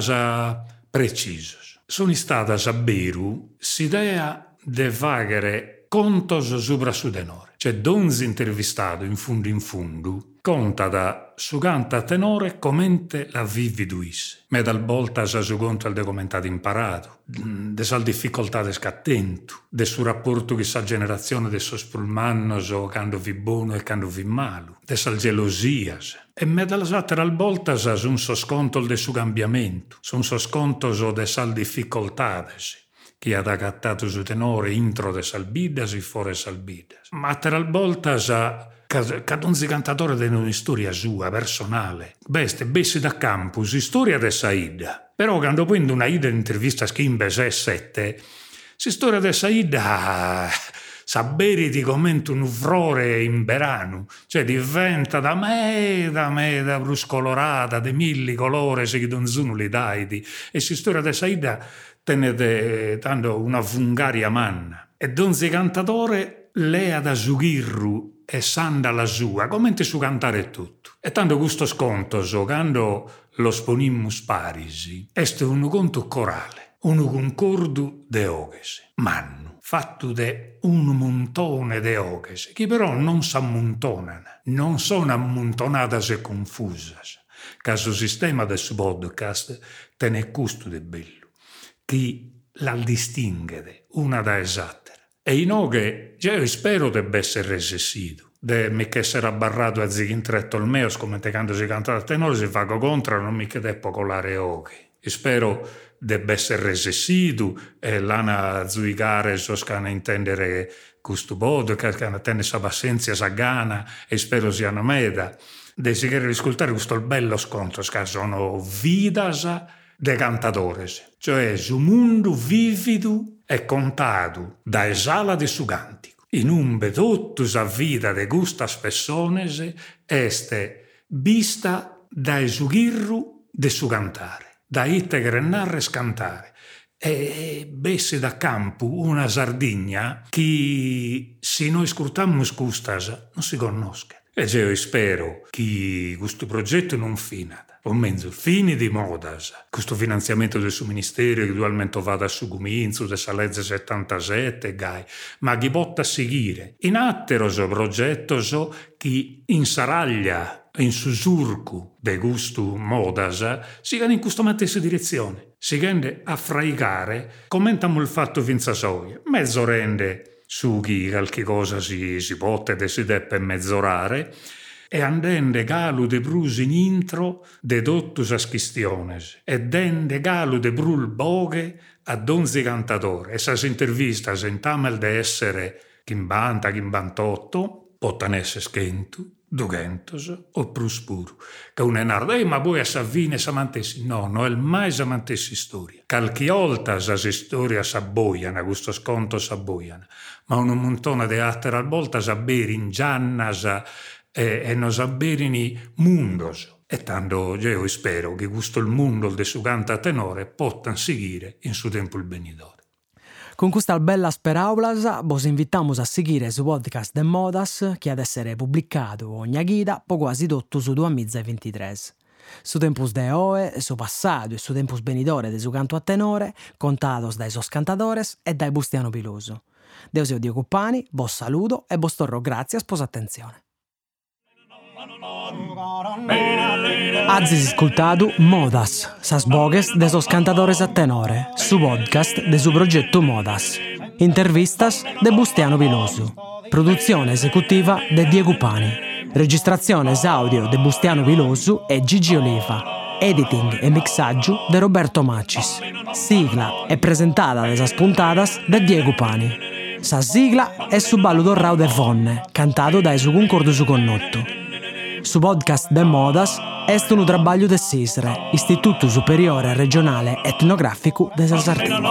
precisi. Sono state a Beru l'idea di fare contos sopra su denore. C'è donzi intervistato in fondo in fondo, conta da su canta tenore commente la vividuisse. Me dal volta sa su conto al documentato imparato, de sal difficoltà de scattentu, de su rapporto che sa generazione de sos pulmannos o quando vi buono e quando vi malu, de sal gelosias. E me dal satera al volta sa un sosconto de su cambiamento, son sosconto so de sal difficoltades chi ha agattato su tenore intro de salbidas e fuori salbidas. Ma teral voltas cadonzi cantatore di una storia sua, personale. Beste, bessi da campus, storia de Saida. Però quando prendo una ida intervista a Schimbes 7, si storia de Saida sapere di come un frore in verano, cioè diventa da me, da me, da bruscolorata, de mille colore, se non sono li daidi, e si storia de Saida tenete tanto una fungaria manna. E donzi cantatore lea da sughirru e sanda la sua, come su cantare tutto. E tanto questo sconto, quando lo sponimmus parisi, est un conto corale, un concordo de oghese, mannu, fatto de un montone de oghese, che però non s'ammontonano, non sono ammontonate e confuse. Caso sistema del podcast te ne custo de bello di la distinguere una da esattera. E in oghe, io spero debba essere resessido, de mi che essere abbarrato a zighintretto il meo, scommentando si canta a tenore, si fa contro, non mi che deppo colare oghe. E spero debba essere resessido, e l'ana zuigare so scana intendere questo bodo, che scana tenne sa pazienza, sa gana, e spero sia una meda. Desiderio ascoltare questo bello scontro, che sono vidasa, de cantadores, cioè su mundo vivido e contato da esala de su cantico. In un bedottus a vida de gustas persones este vista da esugirru de su cantare, da ite grenarre scantare. E bessi da campo una sardigna che se noi scrutammo custas non si conosca. E io spero che questo progetto non finada o mezzo fini di modas. Questo finanziamento del suo ministero che vada su Guminzu, de legge 77, gai, ma chi botta a seguire. In attero so progetto so che in saraglia, in susurcu de gusto modas, si in questa stessa direzione. Si rende a fraigare, commentamo il fatto vinza soia, mezzo rende su chi qualche cosa si, si potte e si deve mezzorare, e andende galu de brus in intro de dottus aschistiones, e dende galu de brul boghe a donzi cantadore. E sas intervistas in tamel de essere chimbanta, chimbantotto, pottanesse schentu, dugentos o pruspuru. Che un enardo, ma voi a Savine samantessi? No, no, il mai samantessi storia. Calchi olta sas storia s'abboiana, gusto sconto s'abboiana. Ma un montone de altre al volta s'abberi in giannas, e, e nos abberini mundos. E tanto io spero che questo mondo del suo canta tenore possa seguire in suo tempo il benidore. Con questa bella speraulas, vos invitiamo a seguire su podcast de Modas che ad essere pubblicato ogni guida po quasi tutto su 2023. Su tempus de oe, su passato e su tempus benidore de su canto a tenore, contados dai sos cantadores e dai Bustiano Piloso. Deus io Dio Cuppani, vos saluto e vos torro grazie a sposa attenzione. Azis ascoltado Modas, sas bogues de sos cantadores a tenore, su podcast de su progetto Modas. Intervistas de Bustiano Vilosu. Produzione esecutiva de Diego Pani. Registrazione audio de Bustiano Vilosu e Gigi Oliva. Editing e mixaggio de Roberto Macis. Sigla e presentata de sas puntadas de Diego Pani. Sa sigla è su ballo dorrao de Vonne, cantato da su concordo su connotto. Su podcast de Modas est un trabalho de SISRE, Istituto Superiore Regionale Etnografico de Sardegna.